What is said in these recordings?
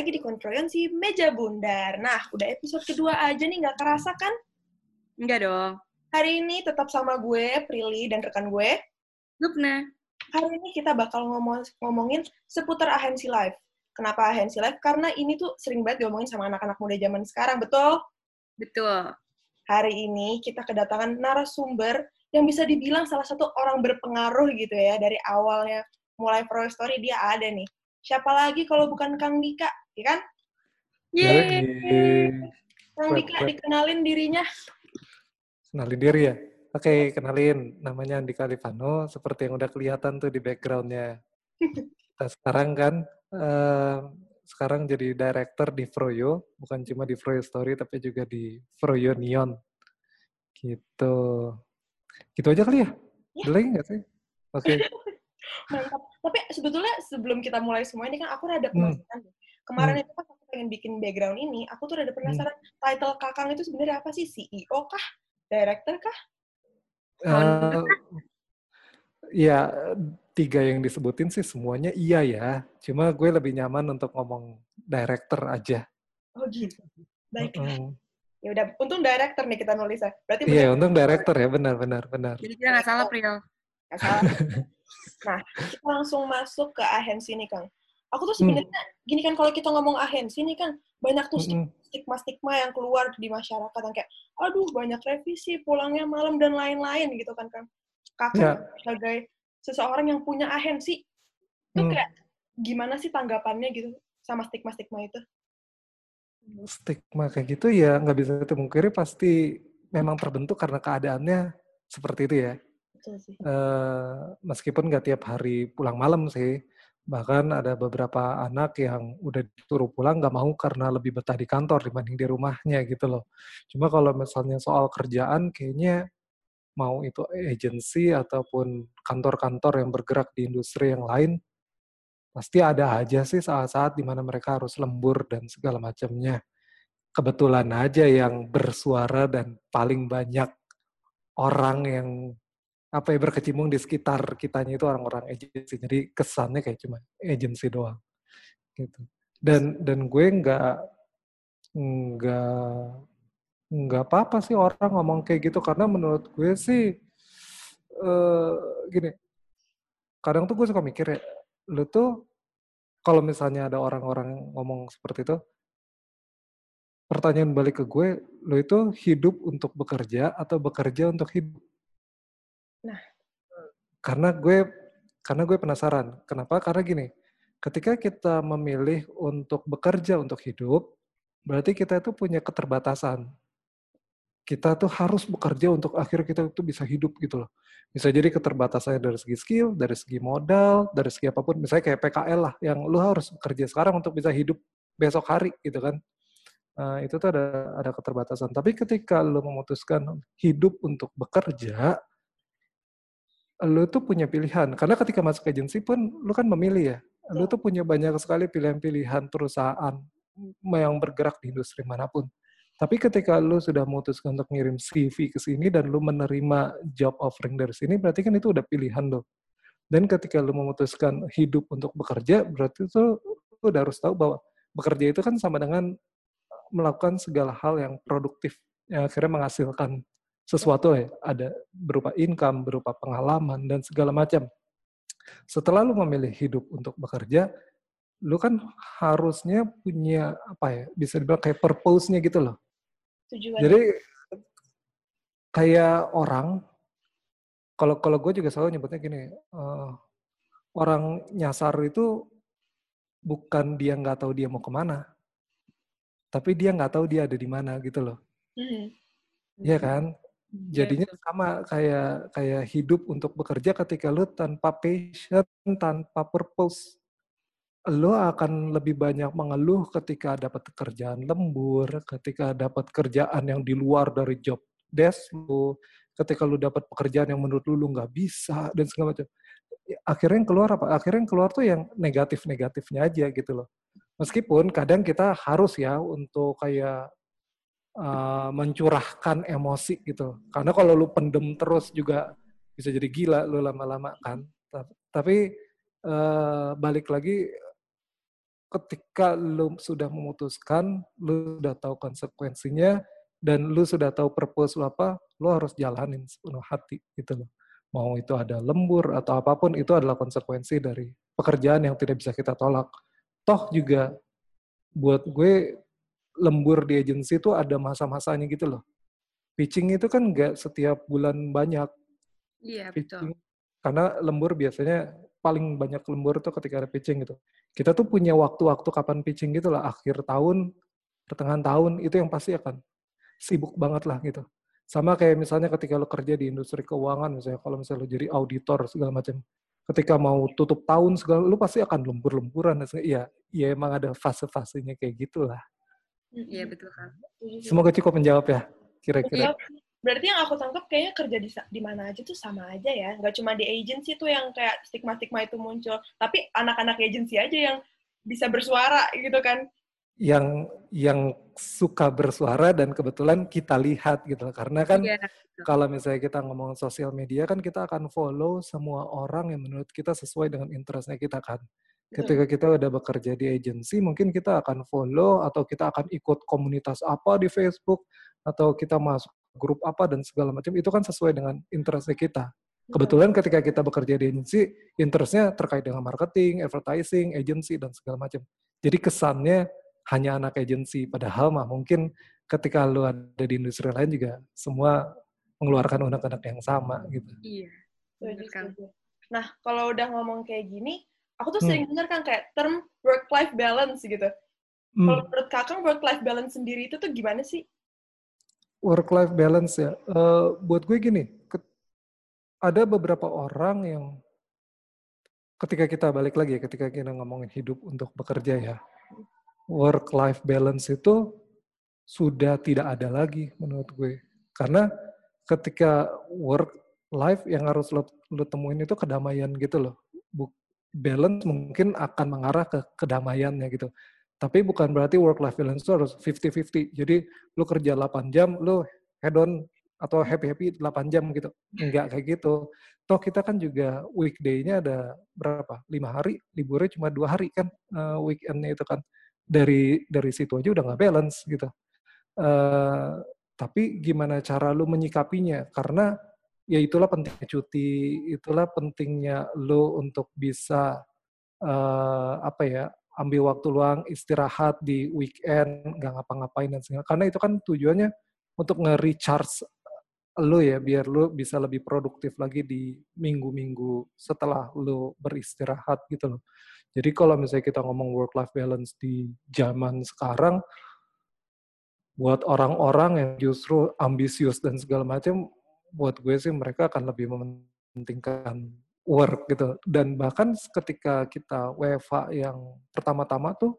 lagi di Kontroyon si Meja Bundar. Nah, udah episode kedua aja nih, nggak kerasa kan? Enggak dong. Hari ini tetap sama gue, Prilly, dan rekan gue. Lupna. Hari ini kita bakal ngomong ngomongin seputar ahensi live. Kenapa ahensi live? Karena ini tuh sering banget diomongin sama anak-anak muda zaman sekarang, betul? Betul. Hari ini kita kedatangan narasumber yang bisa dibilang salah satu orang berpengaruh gitu ya, dari awalnya mulai pro story dia ada nih. Siapa lagi kalau bukan Kang Dika, ya kan? Yeay. Kang Dika dikenalin dirinya. Kenalin diri ya? Oke, kenalin. Namanya Andika Livano, seperti yang udah kelihatan tuh di backgroundnya. Kita sekarang kan, uh, sekarang jadi director di Froyo, bukan cuma di Froyo Story, tapi juga di Froyo Neon. Gitu. Gitu aja kali ya? Ya. Ada lagi nggak sih? Oke. Mantap. Tapi sebetulnya sebelum kita mulai semua ini kan aku rada Hmm. penasaran. deh. Kemarin Hmm. itu pas aku pengen bikin background ini, aku tuh rada penasaran title Kakang itu sebenarnya apa sih? CEO kah? Director kah? Eh, ya, tiga yang disebutin sih semuanya iya ya. Cuma gue lebih nyaman untuk ngomong director aja. Oh gitu. Baiklah. Mm-mm. Ya udah, untung director nih kita nulisnya. Berarti Iya, bener untung director ya, benar, benar, benar. Jadi kita nggak salah, Pril. nggak salah. nah, kita langsung masuk ke ahensi nih, Kang. Aku tuh Hmm. sebenarnya gini kan kalau kita ngomong ahensi nih kan banyak tuh Mm-mm. stigma-stigma yang keluar di masyarakat yang kayak aduh banyak revisi pulangnya malam dan lain-lain gitu kan kan kakak Ya. sebagai seseorang yang punya ahensi itu Hmm. kayak gimana sih tanggapannya gitu sama stigma-stigma itu Stigma kayak gitu ya nggak bisa dipungkiri pasti memang terbentuk karena keadaannya seperti itu ya. betul sih Eh, meskipun nggak tiap hari pulang malam sih, bahkan ada beberapa anak yang udah disuruh pulang nggak mau karena lebih betah di kantor dibanding di rumahnya gitu loh. Cuma kalau misalnya soal kerjaan kayaknya mau itu agensi ataupun kantor-kantor yang bergerak di industri yang lain, pasti ada aja sih saat-saat di mana mereka harus lembur dan segala macamnya. Kebetulan aja yang bersuara dan paling banyak orang yang apa ya berkecimpung di sekitar kitanya itu orang-orang agensi. Jadi kesannya kayak cuma agensi doang gitu. Dan dan gue nggak nggak nggak apa-apa sih orang ngomong kayak gitu karena menurut gue sih eh gini. Kadang tuh gue suka mikir ya, lu tuh kalau misalnya ada orang-orang ngomong seperti itu, pertanyaan balik ke gue, lu itu hidup untuk bekerja atau bekerja untuk hidup? Nah. Karena gue karena gue penasaran. Kenapa? Karena gini, ketika kita memilih untuk bekerja untuk hidup, berarti kita itu punya keterbatasan. Kita tuh harus bekerja untuk akhirnya kita tuh bisa hidup gitu loh. Bisa jadi keterbatasannya dari segi skill, dari segi modal, dari segi apa pun. Misalnya kayak PKL lah, yang lu harus bekerja sekarang untuk bisa hidup besok hari gitu kan. Nah, itu tuh ada ada keterbatasan. Tapi ketika lu memutuskan hidup untuk bekerja, lu tuh punya pilihan. Karena ketika masuk agensi pun lu kan memilih ya. Lu tuh punya banyak sekali pilihan-pilihan perusahaan yang bergerak di industri mana pun. Tapi ketika lu sudah memutuskan untuk ngirim CV ke sini dan lu menerima job offering dari sini, berarti kan itu udah pilihan lo. Dan ketika lu memutuskan hidup untuk bekerja, berarti itu lu udah harus tahu bahwa bekerja itu kan sama dengan melakukan segala hal yang produktif, yang akhirnya menghasilkan sesuatu ya, ada berupa income, berupa pengalaman, dan segala macam. Setelah lu memilih hidup untuk bekerja, lu kan harusnya punya apa ya, bisa dibilang kayak purpose-nya gitu loh. tujuan Jadi kayak orang, kalau kalau gue juga selalu nyebutnya gini, eh, orang nyasar itu bukan dia nggak tahu dia mau ke mana, tapi dia nggak tahu dia ada di mana gitu loh. Hmm. Iya kan? Iya, Jadinya sama kayak kayak hidup untuk bekerja ketika lu tanpa passion, tanpa purpose. Lu akan lebih banyak mengeluh ketika dapat kerjaan lembur, ketika dapat kerjaan yang di luar dari job desk lu, ketika lu dapat pekerjaan yang menurut lu lu nggak bisa dan segala macam. Akhirnya yang keluar apa? Akhirnya yang keluar tuh yang negatif-negatifnya aja gitu loh. Meskipun kadang kita harus ya untuk kayak uh, mencurahkan emosi gitu. Karena kalau lu pendem terus juga bisa jadi gila lu lama-lama kan. Ta- Tapi uh, balik lagi ketika lu sudah memutuskan, lu sudah tahu konsekuensinya, dan lu sudah tahu purpose lu apa, lu harus jalanin sepenuh hati gitu loh. Mau itu ada lembur atau apa pun, itu adalah konsekuensi dari pekerjaan yang tidak bisa kita tolak. Toh juga buat gue lembur di agensi itu ada masa-masanya gitu loh. Pitching itu kan nggak setiap bulan banyak. Iya, Pitching. betul. Karena lembur biasanya paling banyak lembur tuh ketika ada pitching gitu. Kita tuh punya waktu-waktu kapan pitching gitu lah, akhir tahun, pertengahan tahun, itu yang pasti akan sibuk banget lah gitu. Sama kayak misalnya ketika lo kerja di industri keuangan, misalnya kalau misalnya lo jadi auditor segala macam, ketika mau tutup tahun segala, lo pasti akan lembur-lemburan. Iya, iya emang ada fase-fasenya kayak gitulah. Iya, betul kan. Semoga cukup menjawab ya, kira-kira. Iya, berarti yang aku tangkap kayaknya kerja di di mana aja tuh sama aja ya. Nggak cuma di agency tuh yang kayak stigma-stigma itu muncul, tapi anak-anak agency aja yang bisa bersuara gitu kan. Yang yang suka bersuara dan kebetulan kita lihat gitu. Karena kan Iya, kalau misalnya kita ngomong sosial media kan kita akan follow semua orang yang menurut kita sesuai dengan interestnya kita kan. Ketika kita udah bekerja di agensi, mungkin kita akan follow atau kita akan ikut komunitas apa di Facebook atau kita masuk grup apa dan segala macam itu kan sesuai dengan interestnya kita. Kebetulan ketika kita bekerja di agensi, interestnya terkait dengan marketing, advertising, agency dan segala macam. Jadi kesannya hanya anak agensi, padahal mah mungkin ketika lu ada di industri lain juga semua mengeluarkan unek-unek yang sama gitu. Iya. Bener kan. setuju. Nah, kalau udah ngomong kayak gini, aku tuh Hmm. sering dengar kan kayak term work-life balance gitu. Hmm. Kalau menurut kakak work-life balance sendiri itu tuh gimana sih? work life balance ya. Eh, buat gue gini, ada beberapa orang yang ketika kita balik lagi ya, ketika kita ngomongin hidup untuk bekerja ya, work life balance itu sudah tidak ada lagi menurut gue. Karena ketika work life yang harus lo, lo temuin itu kedamaian gitu loh. Bu- balance mungkin akan mengarah ke kedamaiannya gitu. Tapi bukan berarti work life balance itu harus 50-50. Jadi lu kerja 8 jam, lu head on atau happy-happy 8 jam gitu. Enggak kayak gitu. Toh kita kan juga weekday-nya ada berapa? 5 hari, liburnya cuma dua hari kan eh, weekend-nya itu kan. Dari dari situ aja udah nggak balance gitu. Eh, tapi gimana cara lu menyikapinya? Karena ya itulah pentingnya cuti, itulah pentingnya lu untuk bisa eh, apa ya ambil waktu luang istirahat di weekend nggak ngapa-ngapain dan segala karena itu kan tujuannya untuk nge-recharge lu ya biar lu bisa lebih produktif lagi di minggu-minggu setelah lu beristirahat gitu loh. Jadi kalau misalnya kita ngomong work life balance di zaman sekarang buat orang-orang yang justru ambisius dan segala macam buat gue sih mereka akan lebih mementingkan work gitu dan bahkan ketika kita WFH yang pertama-tama tuh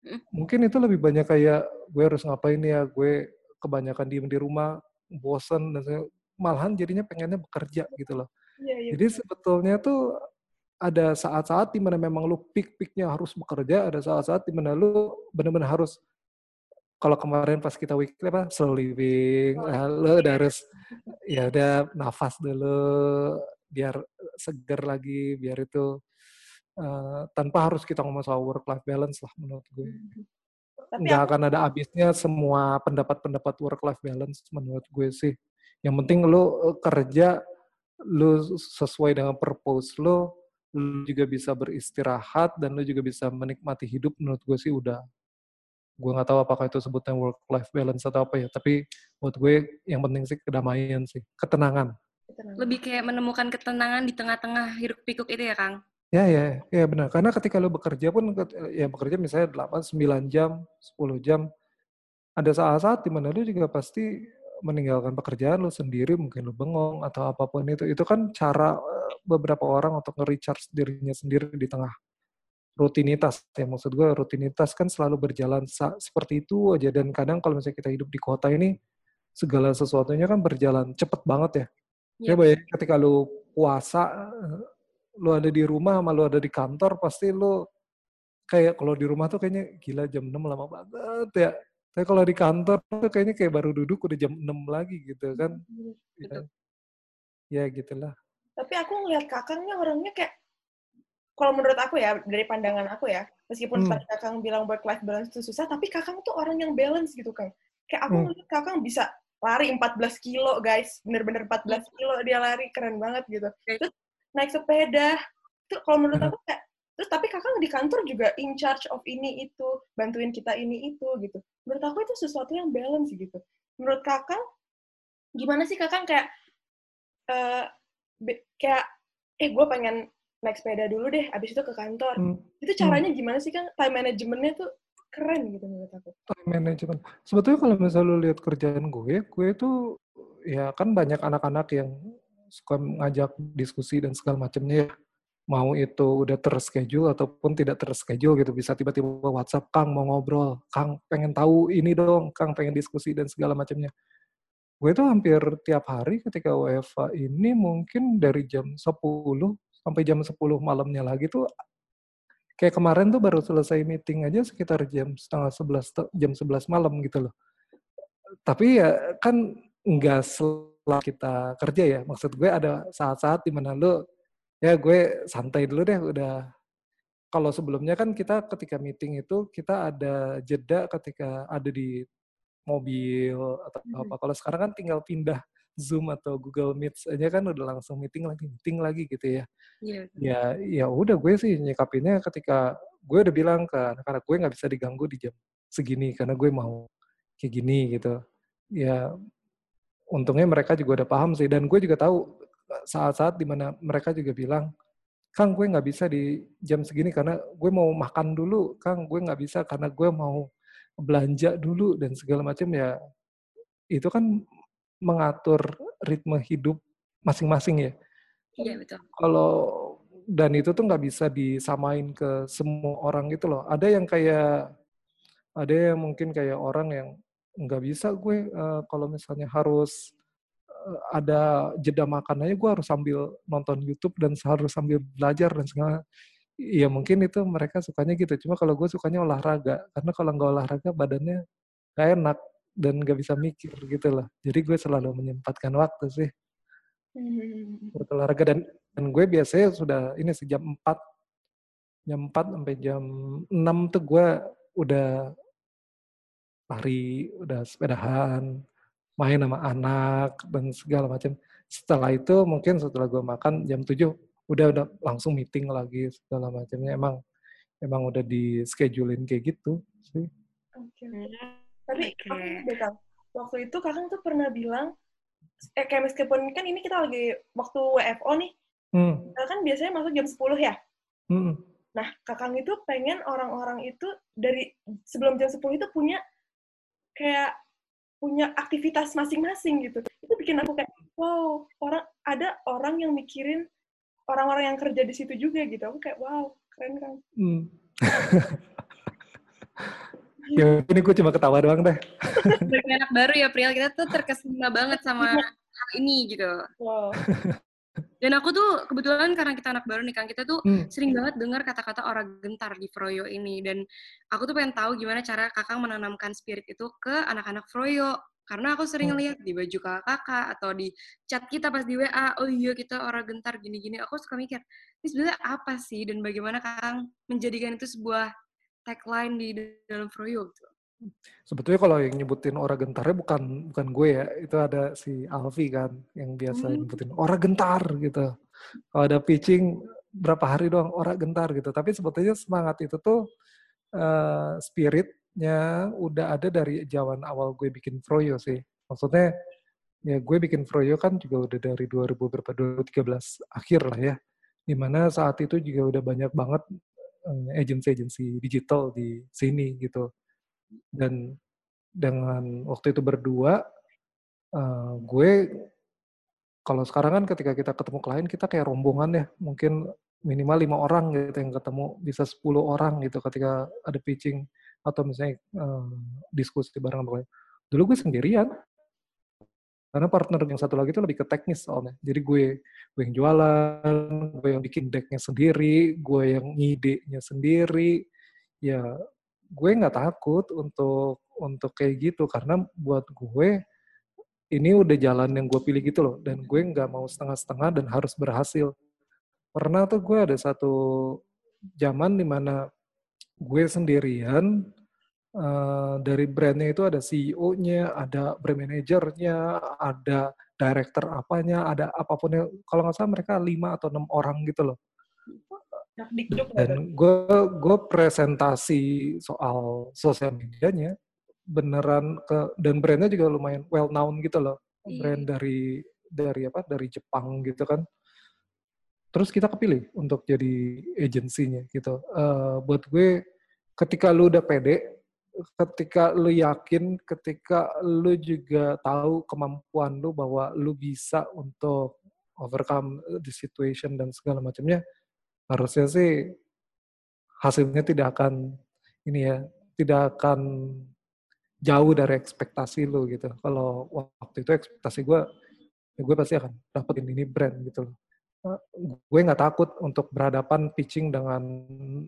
Mm. mungkin itu lebih banyak kayak gue harus ngapain ya gue kebanyakan diem di rumah bosen dan malahan jadinya pengennya bekerja gitu loh Iya, iya. jadi sebetulnya tuh ada saat-saat di mana memang lu peak-peaknya harus bekerja ada saat-saat di mana lu benar-benar harus kalau kemarin pas kita weekly apa slow living nah, lu udah harus ya udah nafas dulu biar seger lagi biar itu eh, tanpa harus kita ngomong soal work life balance lah menurut gue. Tapi nggak akan ada habisnya semua pendapat-pendapat work life balance menurut gue sih. Yang penting lu eh, kerja lu sesuai dengan purpose lu lu juga bisa beristirahat dan lu juga bisa menikmati hidup menurut gue sih udah gue nggak tahu apakah itu sebutnya work life balance atau apa ya tapi buat gue yang penting sih kedamaian sih ketenangan Tenang. Lebih kayak menemukan ketenangan di tengah-tengah hiruk pikuk itu ya, Kang? Ya, ya, ya benar. Karena ketika lo bekerja pun, ya bekerja misalnya 8, 9 jam, 10 jam, ada saat-saat di mana lo juga pasti meninggalkan pekerjaan lo sendiri, mungkin lo bengong atau apa pun itu. Itu kan cara eh, beberapa orang untuk nge-recharge dirinya sendiri di tengah rutinitas. Ya maksud gue rutinitas kan selalu berjalan seperti itu aja. Dan kadang kalau misalnya kita hidup di kota ini, segala sesuatunya kan berjalan cepet banget ya. Ya Iya, bayangin ketika lu puasa, eh, lu ada di rumah sama lu ada di kantor, pasti lu kayak kalau di rumah tuh kayaknya gila jam 6 lama banget ya. Tapi kalau di kantor tuh kayaknya kayak baru duduk udah jam 6 lagi gitu kan. Ya, Betul. ya gitulah. tapi aku ngeliat kakaknya orangnya kayak kalau menurut aku ya dari pandangan aku ya meskipun Hmm. tadi kakang bilang work life balance itu susah tapi kakang tuh orang yang balance gitu kang. Kayak aku Hmm. ngeliat kakang bisa lari 14 kilo guys. Bener-bener 14 kilo dia lari keren banget gitu. Terus naik sepeda. Itu kalau menurut aku kayak terus tapi kakang di kantor juga in charge of ini itu bantuin kita ini itu gitu. Menurut aku itu sesuatu yang balance gitu. Menurut kakang gimana sih kakang kayak eh be- kayak eh gue pengen naik sepeda dulu deh abis itu ke kantor Hmm. itu caranya gimana sih kang time managementnya tuh keren gitu menurut aku time management. Sebetulnya kalau misalnya lu lihat kerjaan gue, gue itu ya kan banyak anak-anak yang suka ngajak diskusi dan segala macamnya ya. Mau itu udah terschedule ataupun tidak terschedule gitu. Bisa tiba-tiba WhatsApp, Kang mau ngobrol, Kang pengen tahu ini dong, Kang pengen diskusi dan segala macamnya. Gue itu hampir tiap hari ketika WFA ini mungkin dari jam 10 sampai jam 10 malamnya lagi tuh kayak kemarin tuh baru selesai meeting aja sekitar jam setengah sebelas jam 11 malam gitu loh. Tapi ya kan nggak setelah kita kerja ya. Maksud gue ada saat-saat di mana lu ya gue santai dulu deh udah kalau sebelumnya kan kita ketika meeting itu kita ada jeda ketika ada di mobil atau Mhm. apa. Kalau sekarang kan tinggal pindah Zoom atau Google Meet aja kan udah langsung meeting lagi, meeting lagi gitu ya. Iya. ya ya udah gue sih nyikapinnya ketika gue udah bilang ke anak-anak gue nggak bisa diganggu di jam segini karena gue mau kayak gini gitu. Ya untungnya mereka juga udah paham sih. Dan gue juga tahu saat-saat di mana mereka juga bilang Kang gue nggak bisa di jam segini karena gue mau makan dulu. Kang gue nggak bisa karena gue mau belanja dulu dan segala macam. Ya itu kan mengatur ritme hidup masing-masing ya Iya, betul. kalau dan itu tuh nggak bisa disamain ke semua orang gitu loh. Ada yang kayak ada yang mungkin kayak orang yang nggak bisa gue eh, kalau misalnya harus eh, ada jeda makan aja gue harus sambil nonton YouTube dan harus sambil belajar dan segala. Iya mungkin itu mereka sukanya gitu. Cuma kalau gue sukanya olahraga karena kalau nggak olahraga badannya nggak enak dan nggak bisa mikir gitu loh. Jadi gue selalu menyempatkan waktu sih Hmm. buat olahraga dan dan gue biasanya sudah ini sejam 4 jam 4 sampai jam 6 tuh gue udah lari, udah sepedahan, main sama anak dan segala macam. Setelah itu mungkin setelah gue makan jam 7 udah udah langsung meeting lagi segala macamnya. Emang emang udah di schedulein kayak gitu sih. Oke. Hmm, Tapi Oke. aku Kang. Waktu itu Kakang tuh pernah bilang, eh kayak meskipun kan ini kita lagi waktu WFO nih, Hmm. kan biasanya masuk jam 10 ya. hmm. Nah, Kakang itu pengen orang-orang itu dari sebelum jam 10 itu punya kayak punya aktivitas masing-masing gitu. Itu bikin aku kayak, wow, orang ada orang yang mikirin orang-orang yang kerja di situ juga gitu. Aku kayak, wow, keren Kang. Hmm. ya ini gue cuma ketawa doang deh. Sebagai anak baru ya, Priel, kita tuh terkesima banget sama hal ini gitu. Wow. Dan aku tuh kebetulan karena kita anak baru nih, Kang, kita tuh Hmm. sering banget dengar kata-kata orang gentar di Froyo ini. Dan aku tuh pengen tahu gimana cara kakak menanamkan spirit itu ke anak-anak Froyo. Karena aku sering Hmm. lihat di baju kakak-kakak atau di chat kita pas di WA, oh iya kita orang gentar gini-gini. Aku suka mikir, ini sebenarnya apa sih dan bagaimana Kakang menjadikan itu sebuah tagline di dalam Froyo gitu. Sebetulnya kalau yang nyebutin ora gentarnya bukan bukan gue ya, itu ada si Alfi kan yang biasa Hmm. nyebutin ora gentar gitu. Kalau ada pitching berapa hari doang ora gentar gitu. Tapi sebetulnya semangat itu tuh eh, spiritnya udah ada dari zaman awal gue bikin Froyo sih. Maksudnya ya gue bikin Froyo kan juga udah dari 2000 berapa 2013 akhir lah ya. Di mana saat itu juga udah banyak banget agensi-agensi digital di sini gitu. Dan dengan waktu itu berdua eh, gue kalau sekarang kan ketika kita ketemu klien kita kayak rombongan ya. Mungkin minimal lima orang gitu yang ketemu bisa 10 orang gitu ketika ada pitching atau misalnya eh, diskusi bareng klien. Dulu gue sendirian karena partner yang satu lagi itu lebih ke teknis soalnya. Jadi gue gue yang jualan, gue yang bikin decknya sendiri, gue yang ngidenya sendiri. Ya gue nggak takut untuk untuk kayak gitu karena buat gue ini udah jalan yang gue pilih gitu loh dan gue nggak mau setengah-setengah dan harus berhasil pernah tuh gue ada satu zaman di mana gue sendirian uh, dari brandnya itu ada CEO-nya, ada brand manajernya, ada director apanya, ada apa pun yang kalau nggak salah mereka lima atau enam orang gitu loh. Dan gue gue presentasi soal sosial medianya beneran ke dan brandnya juga lumayan well known gitu loh, iya. brand dari dari apa dari Jepang gitu kan. Terus kita kepilih untuk jadi agensinya gitu. Uh, buat gue ketika lu udah pede ketika lu yakin, ketika lu juga tahu kemampuan lu bahwa lu bisa untuk overcome the situation dan segala macamnya, harusnya sih hasilnya tidak akan ini ya, tidak akan jauh dari ekspektasi lu gitu. Kalau waktu itu ekspektasi gue, ya gue pasti akan dapetin ini brand gitu loh. Gue nggak takut untuk berhadapan pitching dengan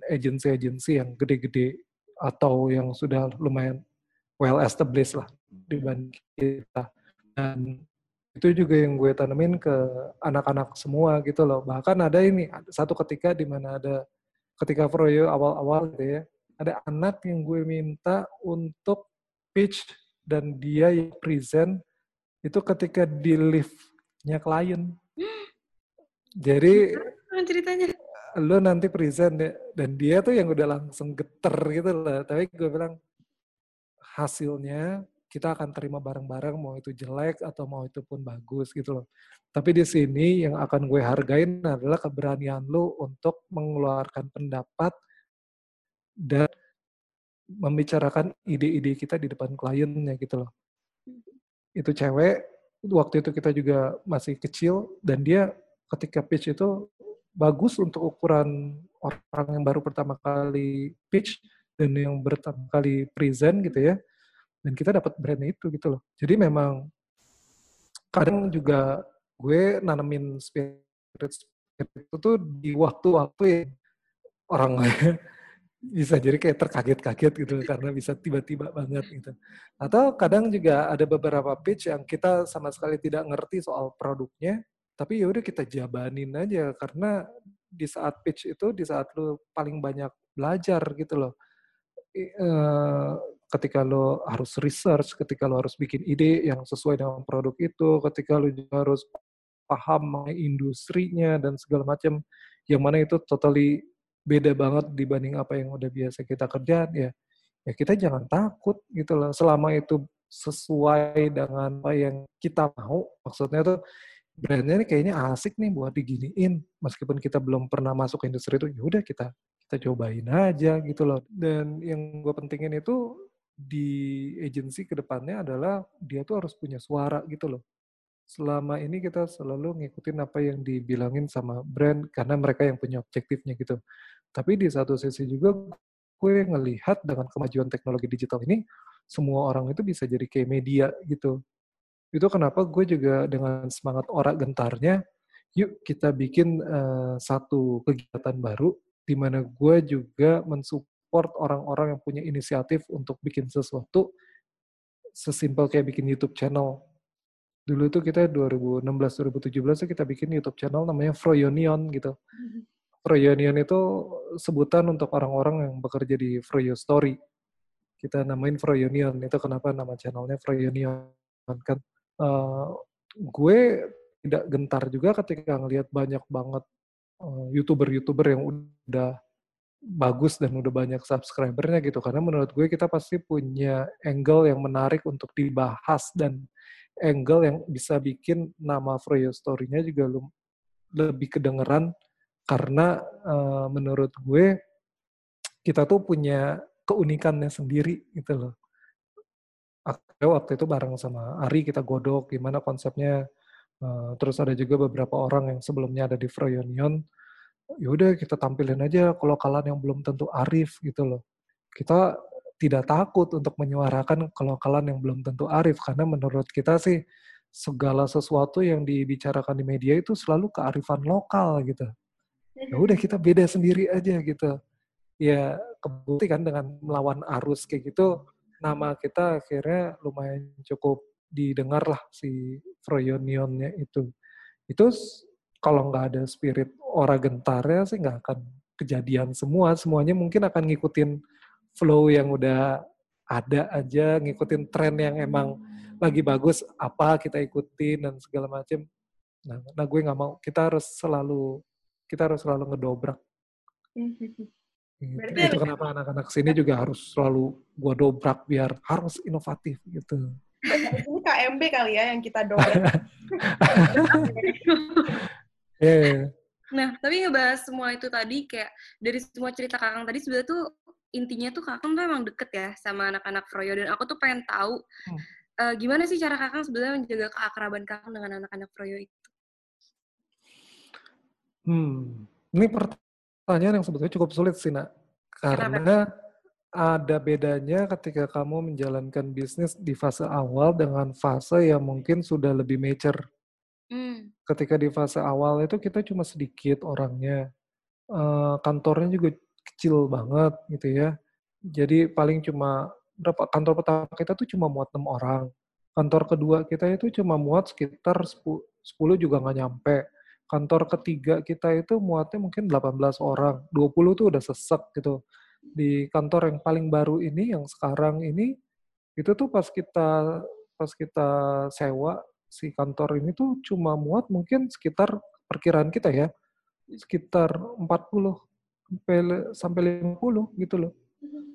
agensi-agensi yang gede-gede atau yang sudah lumayan well established lah dibanding kita. Dan itu juga yang gue tanemin ke anak-anak semua gitu loh. Bahkan ada ini, satu ketika di mana ada, ketika Froyo awal-awal gitu ya, ada anak yang gue minta untuk pitch dan dia yang present itu ketika di liftnya klien. Jadi ceritanya lu nanti present ya. Dan dia tuh yang udah langsung geter gitu loh. Tapi gue bilang hasilnya kita akan terima bareng-bareng mau itu jelek atau mau itu pun bagus gitu loh. Tapi di sini yang akan gue hargain adalah keberanian lu untuk mengeluarkan pendapat dan membicarakan ide-ide kita di depan kliennya gitu loh. Itu cewek waktu itu kita juga masih kecil dan dia ketika pitch itu bagus untuk ukuran orang yang baru pertama kali pitch dan yang pertama kali present gitu ya. Dan kita dapat brandnya itu gitu loh. Jadi memang kadang juga gue nanemin spirit, spirit itu tuh di waktu-waktu yang orang bisa jadi kayak terkaget-kaget gitu karena bisa tiba-tiba banget gitu. Atau kadang juga ada beberapa pitch yang kita sama sekali tidak ngerti soal produknya, tapi ya udah kita jabanin aja karena di saat pitch itu di saat lu paling banyak belajar gitu loh. Uh, ketika lo harus research ketika lo harus bikin ide yang sesuai dengan produk itu ketika lo harus paham industrinya dan segala macam yang mana itu totally beda banget dibanding apa yang udah biasa kita kerjain ya ya kita jangan takut gitu loh. Selama itu sesuai dengan apa yang kita mau maksudnya tuh brandnya ini kayaknya asik nih buat diginiin. Meskipun kita belum pernah masuk ke industri itu ya udah kita kita cobain aja gitu loh. Dan yang gue pentingin itu di agensi ke depannya adalah dia tuh harus punya suara gitu loh. Selama ini kita selalu ngikutin apa yang dibilangin sama brand karena mereka yang punya objektifnya gitu. Tapi di satu sisi juga gue ngelihat dengan kemajuan teknologi digital ini semua orang itu bisa jadi kayak media gitu itu kenapa gue juga dengan semangat ora gentarnya, yuk kita bikin uh, satu kegiatan baru di mana gue juga mensupport orang-orang yang punya inisiatif untuk bikin sesuatu sesimpel kayak bikin YouTube channel. Dulu itu kita 2016-2017 kita bikin YouTube channel namanya Froyonion gitu. Mm-hmm. Froyonion itu sebutan untuk orang-orang yang bekerja di Froyo Story. Kita namain Froyonion. Itu kenapa nama channelnya Froyonion kan uh, gue tidak gentar juga ketika ngelihat banyak banget uh, youtuber-youtuber yang udah bagus dan udah banyak subscribernya gitu. Karena menurut gue kita pasti punya angle yang menarik untuk dibahas dan angle yang bisa bikin nama Froyo Story-nya juga lebih kedengeran. Karena uh, menurut gue kita tuh punya keunikannya sendiri gitu loh waktu itu bareng sama Ari kita godok gimana konsepnya. Uh, terus ada juga beberapa orang yang sebelumnya ada di Froyonion. Yaudah kita tampilin aja kalau kalian yang belum tentu Arif gitu loh. Kita tidak takut untuk menyuarakan kalau kalian yang belum tentu Arif karena menurut kita sih segala sesuatu yang dibicarakan di media itu selalu kearifan lokal gitu. Ya udah kita beda sendiri aja gitu. Ya kebukti kan dengan melawan arus kayak gitu nama kita akhirnya lumayan cukup didengar lah si Froyonionnya itu. Itu kalau nggak ada spirit ora gentarnya sih nggak akan kejadian semua, semuanya mungkin akan ngikutin flow yang udah ada aja, ngikutin tren yang emang lagi bagus apa kita ikutin dan segala macam. Nah, nah gue nggak mau. Kita harus selalu kita harus selalu ngedobrak. Gitu. Itu kenapa anak-anak sini juga harus selalu gua dobrak biar harus inovatif gitu. Ini KMB kali ya yang kita dobrak. yeah. Nah, tapi ngebahas semua itu tadi kayak dari semua cerita Kakang tadi sebenarnya tuh intinya tuh Kakang tuh emang deket ya sama anak-anak Froyo dan aku tuh pengen tahu hmm. uh, gimana sih cara Kakang sebenarnya menjaga keakraban Kakang dengan anak-anak Froyo itu. Hmm, ini pertanyaan yang sebetulnya cukup sulit sih, nak. Karena Kenapa? ada bedanya ketika kamu menjalankan bisnis di fase awal dengan fase yang mungkin sudah lebih mature. Hmm. Ketika di fase awal itu kita cuma sedikit orangnya, uh, kantornya juga kecil banget gitu ya. Jadi paling cuma berapa kantor pertama kita tuh cuma muat enam orang. Kantor kedua kita itu cuma muat sekitar 10, 10 juga nggak nyampe kantor ketiga kita itu muatnya mungkin 18 orang, 20 tuh udah sesek gitu. Di kantor yang paling baru ini, yang sekarang ini, itu tuh pas kita pas kita sewa si kantor ini tuh cuma muat mungkin sekitar perkiraan kita ya, sekitar 40 sampai sampai 50 gitu loh.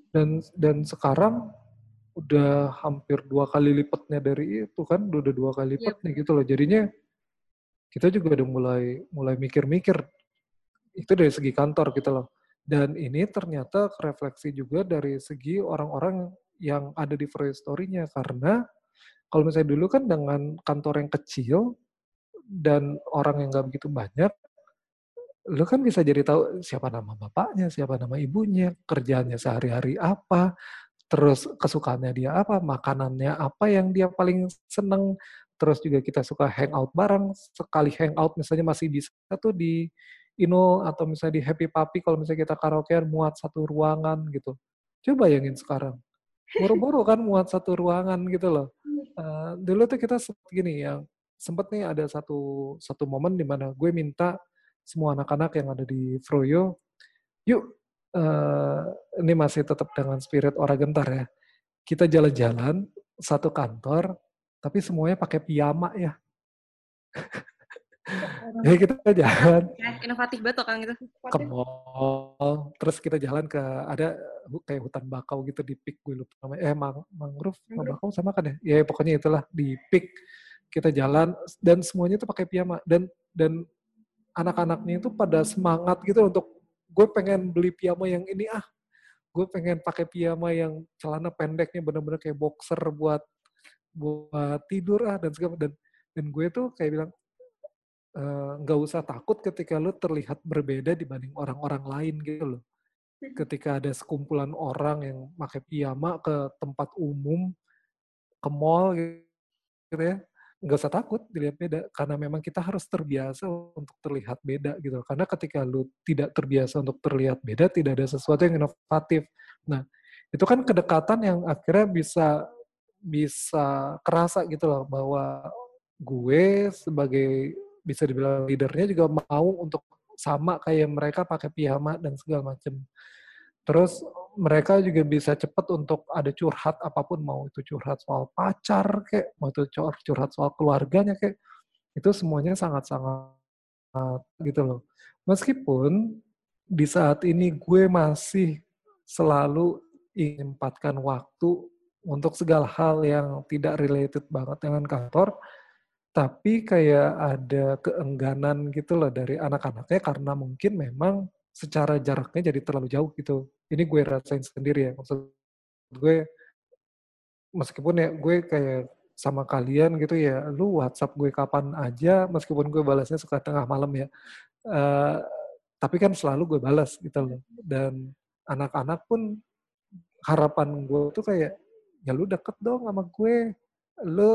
Dan dan sekarang udah hampir dua kali lipatnya dari itu kan, udah dua kali iya. lipatnya yep. gitu loh. Jadinya kita juga udah mulai mulai mikir-mikir itu dari segi kantor gitu loh. Dan ini ternyata refleksi juga dari segi orang-orang yang ada di Free Story-nya karena kalau misalnya dulu kan dengan kantor yang kecil dan orang yang nggak begitu banyak, lu kan bisa jadi tahu siapa nama bapaknya, siapa nama ibunya, kerjanya sehari-hari apa, terus kesukaannya dia apa, makanannya apa yang dia paling seneng, terus juga kita suka hangout bareng sekali hangout misalnya masih bisa tuh di Ino atau misalnya di Happy Papi kalau misalnya kita karaokean muat satu ruangan gitu. Coba bayangin sekarang. Buru-buru kan muat satu ruangan gitu loh. Uh, dulu tuh kita gini yang sempat nih ada satu satu momen di mana gue minta semua anak-anak yang ada di Froyo yuk uh, ini masih tetap dengan spirit orang gentar ya. Kita jalan-jalan satu kantor tapi semuanya pakai piyama ya. ya kita jalan. Ya, inovatif banget kan gitu. Ke mall, terus kita jalan ke ada kayak hutan bakau gitu di pik gue lupa namanya. Eh mang mangrove, mangrove. bakau sama kan ya? Ya pokoknya itulah di pik kita jalan dan semuanya itu pakai piyama dan dan anak-anaknya itu pada semangat gitu untuk gue pengen beli piyama yang ini ah gue pengen pakai piyama yang celana pendeknya bener-bener kayak boxer buat buat tidur ah dan segala dan dan gue tuh kayak bilang eh, nggak uh, usah takut ketika lu terlihat berbeda dibanding orang-orang lain gitu loh. Hmm. Ketika ada sekumpulan orang yang pakai piyama ke tempat umum, ke mall gitu ya, nggak usah takut dilihat beda karena memang kita harus terbiasa untuk terlihat beda gitu. Karena ketika lu tidak terbiasa untuk terlihat beda, tidak ada sesuatu yang inovatif. Nah, itu kan kedekatan yang akhirnya bisa bisa kerasa gitu loh bahwa gue sebagai bisa dibilang leadernya juga mau untuk sama kayak mereka pakai piyama dan segala macam. Terus mereka juga bisa cepat untuk ada curhat apa pun mau itu curhat soal pacar kayak mau itu curhat soal keluarganya kayak itu semuanya sangat-sangat gitu loh. Meskipun di saat ini gue masih selalu ingin waktu untuk segala hal yang tidak related banget dengan kantor, tapi kayak ada keengganan gitu loh dari anak-anaknya karena mungkin memang secara jaraknya jadi terlalu jauh gitu. Ini gue rasain sendiri ya. Maksud gue, meskipun ya gue kayak sama kalian gitu ya, lu WhatsApp gue kapan aja, meskipun gue balasnya suka tengah malam ya. Uh, tapi kan selalu gue balas gitu loh. Dan anak-anak pun harapan gue tuh kayak ya lu deket dong sama gue. Lu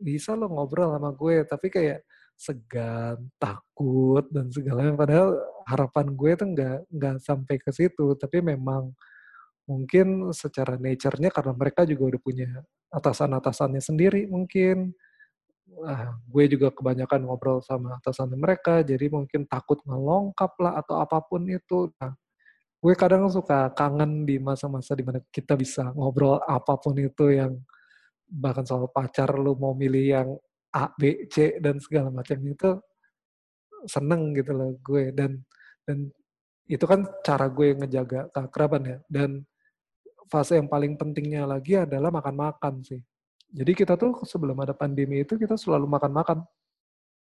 bisa lo ngobrol sama gue tapi kayak segan takut dan segala padahal harapan gue tuh nggak nggak sampai ke situ. Tapi memang mungkin secara nature-nya karena mereka juga udah punya atasan-atasannya sendiri mungkin. Ah, gue juga kebanyakan ngobrol sama atasan mereka, jadi mungkin takut ngelongkap lah atau apa pun itu. Nah, gue kadang suka kangen di masa-masa di mana kita bisa ngobrol apa pun itu yang bahkan soal pacar lu mau milih yang A, B, C dan segala macam itu seneng gitu loh gue. Dan dan itu kan cara gue ngejaga keakraban ya. Dan fase yang paling pentingnya lagi adalah makan-makan sih. Jadi kita tuh sebelum ada pandemi itu kita selalu makan-makan.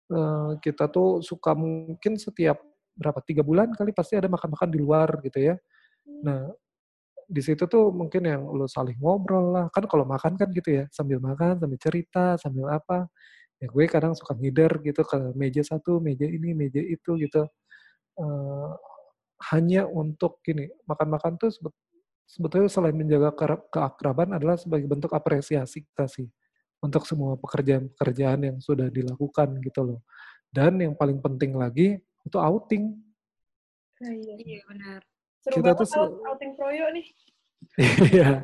Uh, kita tuh suka mungkin setiap berapa tiga bulan kali pasti ada makan-makan di luar gitu ya. Nah di situ tuh mungkin yang lo saling ngobrol lah. Kan kalau makan kan gitu ya sambil makan sambil cerita sambil apa. Ya gue kadang suka ngider gitu ke meja satu meja ini meja itu gitu. Uh, hanya untuk gini makan-makan tuh sebetulnya selain menjaga keakraban adalah sebagai bentuk apresiasi kita sih. Untuk semua pekerjaan-pekerjaan yang sudah dilakukan gitu loh. Dan yang paling penting lagi itu outing. Nah, iya. iya benar. Seru kita tuh outing proyo nih. Iya.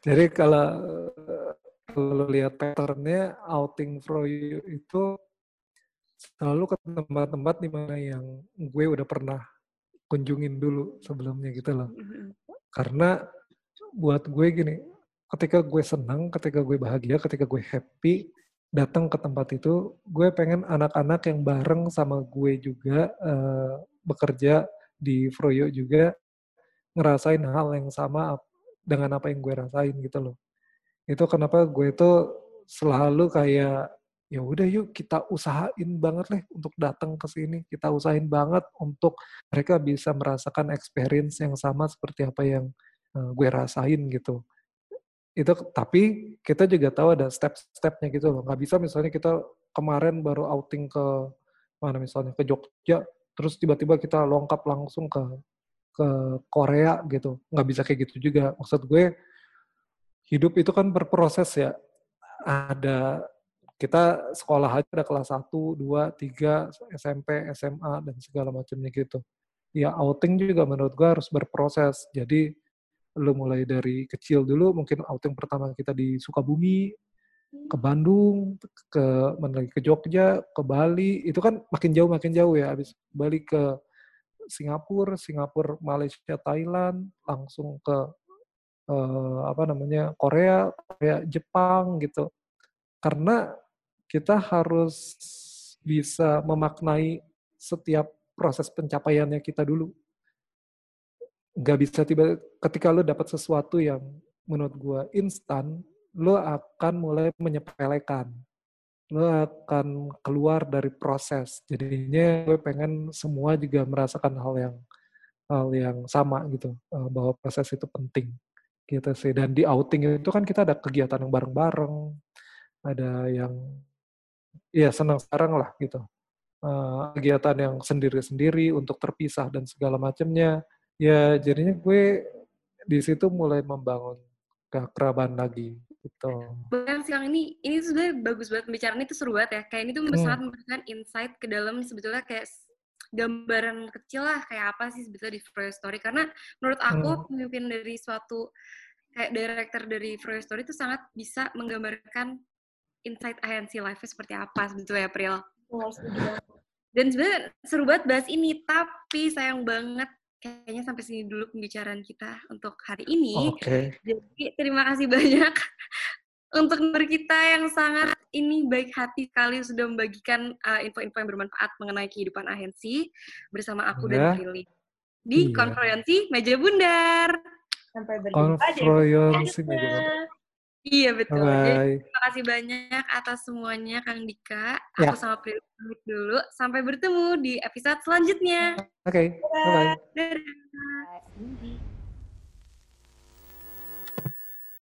Jadi kalau kalau lihat patternnya outing proyo itu selalu ke tempat-tempat di mana yang gue udah pernah kunjungin dulu sebelumnya gitu loh. Mm-hmm. Karena buat gue gini, ketika gue senang, ketika gue bahagia, ketika gue happy, datang ke tempat itu, gue pengen anak-anak yang bareng sama gue juga uh, bekerja di Froyo juga ngerasain hal yang sama dengan apa yang gue rasain gitu loh. Itu kenapa gue itu selalu kayak ya udah yuk kita usahain banget lah untuk datang ke sini. Kita usahain banget untuk mereka bisa merasakan experience yang sama seperti apa yang uh, gue rasain gitu. Itu tapi kita juga tahu ada step-stepnya gitu loh. Nggak bisa misalnya kita kemarin baru outing ke mana misalnya ke Jogja, terus tiba-tiba kita longkap langsung ke ke Korea gitu. Nggak bisa kayak gitu juga. Maksud gue hidup itu kan berproses ya. Ada kita sekolah aja ada kelas 1, 2, 3, SMP, SMA, dan segala macamnya gitu. Ya outing juga menurut gue harus berproses. Jadi lu mulai dari kecil dulu, mungkin outing pertama kita di Sukabumi, ke Bandung, ke mana ke Jogja, ke Bali, itu kan makin jauh makin jauh ya. Habis balik ke Singapura, Singapura, Malaysia, Thailand, langsung ke uh, apa namanya Korea, Korea, Jepang gitu. Karena kita harus bisa memaknai setiap proses pencapaiannya kita dulu. Gak bisa tiba ketika lo dapat sesuatu yang menurut gue instan, lo akan mulai menyepelekan. Lo akan keluar dari proses. Jadinya gue pengen semua juga merasakan hal yang hal yang sama gitu, eh, bahwa proses itu penting gitu sih. Dan di outing itu kan kita ada kegiatan yang bareng-bareng, ada yang ya senang sekarang lah gitu. Uh, kegiatan yang sendiri-sendiri untuk terpisah dan segala macamnya. Ya jadinya gue di situ mulai membangun keakraban lagi gitu. Bahkan siang ini, ini sebenarnya bagus banget pembicaraan itu seru banget ya. Kayak ini tuh hmm. sangat memberikan insight ke dalam sebetulnya kayak gambaran kecil lah kayak apa sih sebetulnya di Freya Story. Karena menurut aku hmm. pemimpin dari suatu kayak director dari Freya Story itu sangat bisa menggambarkan insight INC Live seperti apa sebetulnya April. Oh, Dan sebenarnya seru banget bahas ini, tapi sayang banget kayaknya sampai sini dulu pembicaraan kita untuk hari ini. Oke. Okay. Jadi terima kasih banyak untuk nomor kita yang sangat ini baik hati sekali sudah membagikan uh, info-info yang bermanfaat mengenai kehidupan ahensi bersama aku ya. dan Lili di iya. konferensi Meja Bundar. Sampai berjumpa konferensi Meja Bundar. Iya betul. Jadi, terima kasih banyak atas semuanya Kang Dika. Aku ya. sama Prilly pamit dulu. Sampai bertemu di episode selanjutnya. Oke. Okay. Bye bye. Dadah.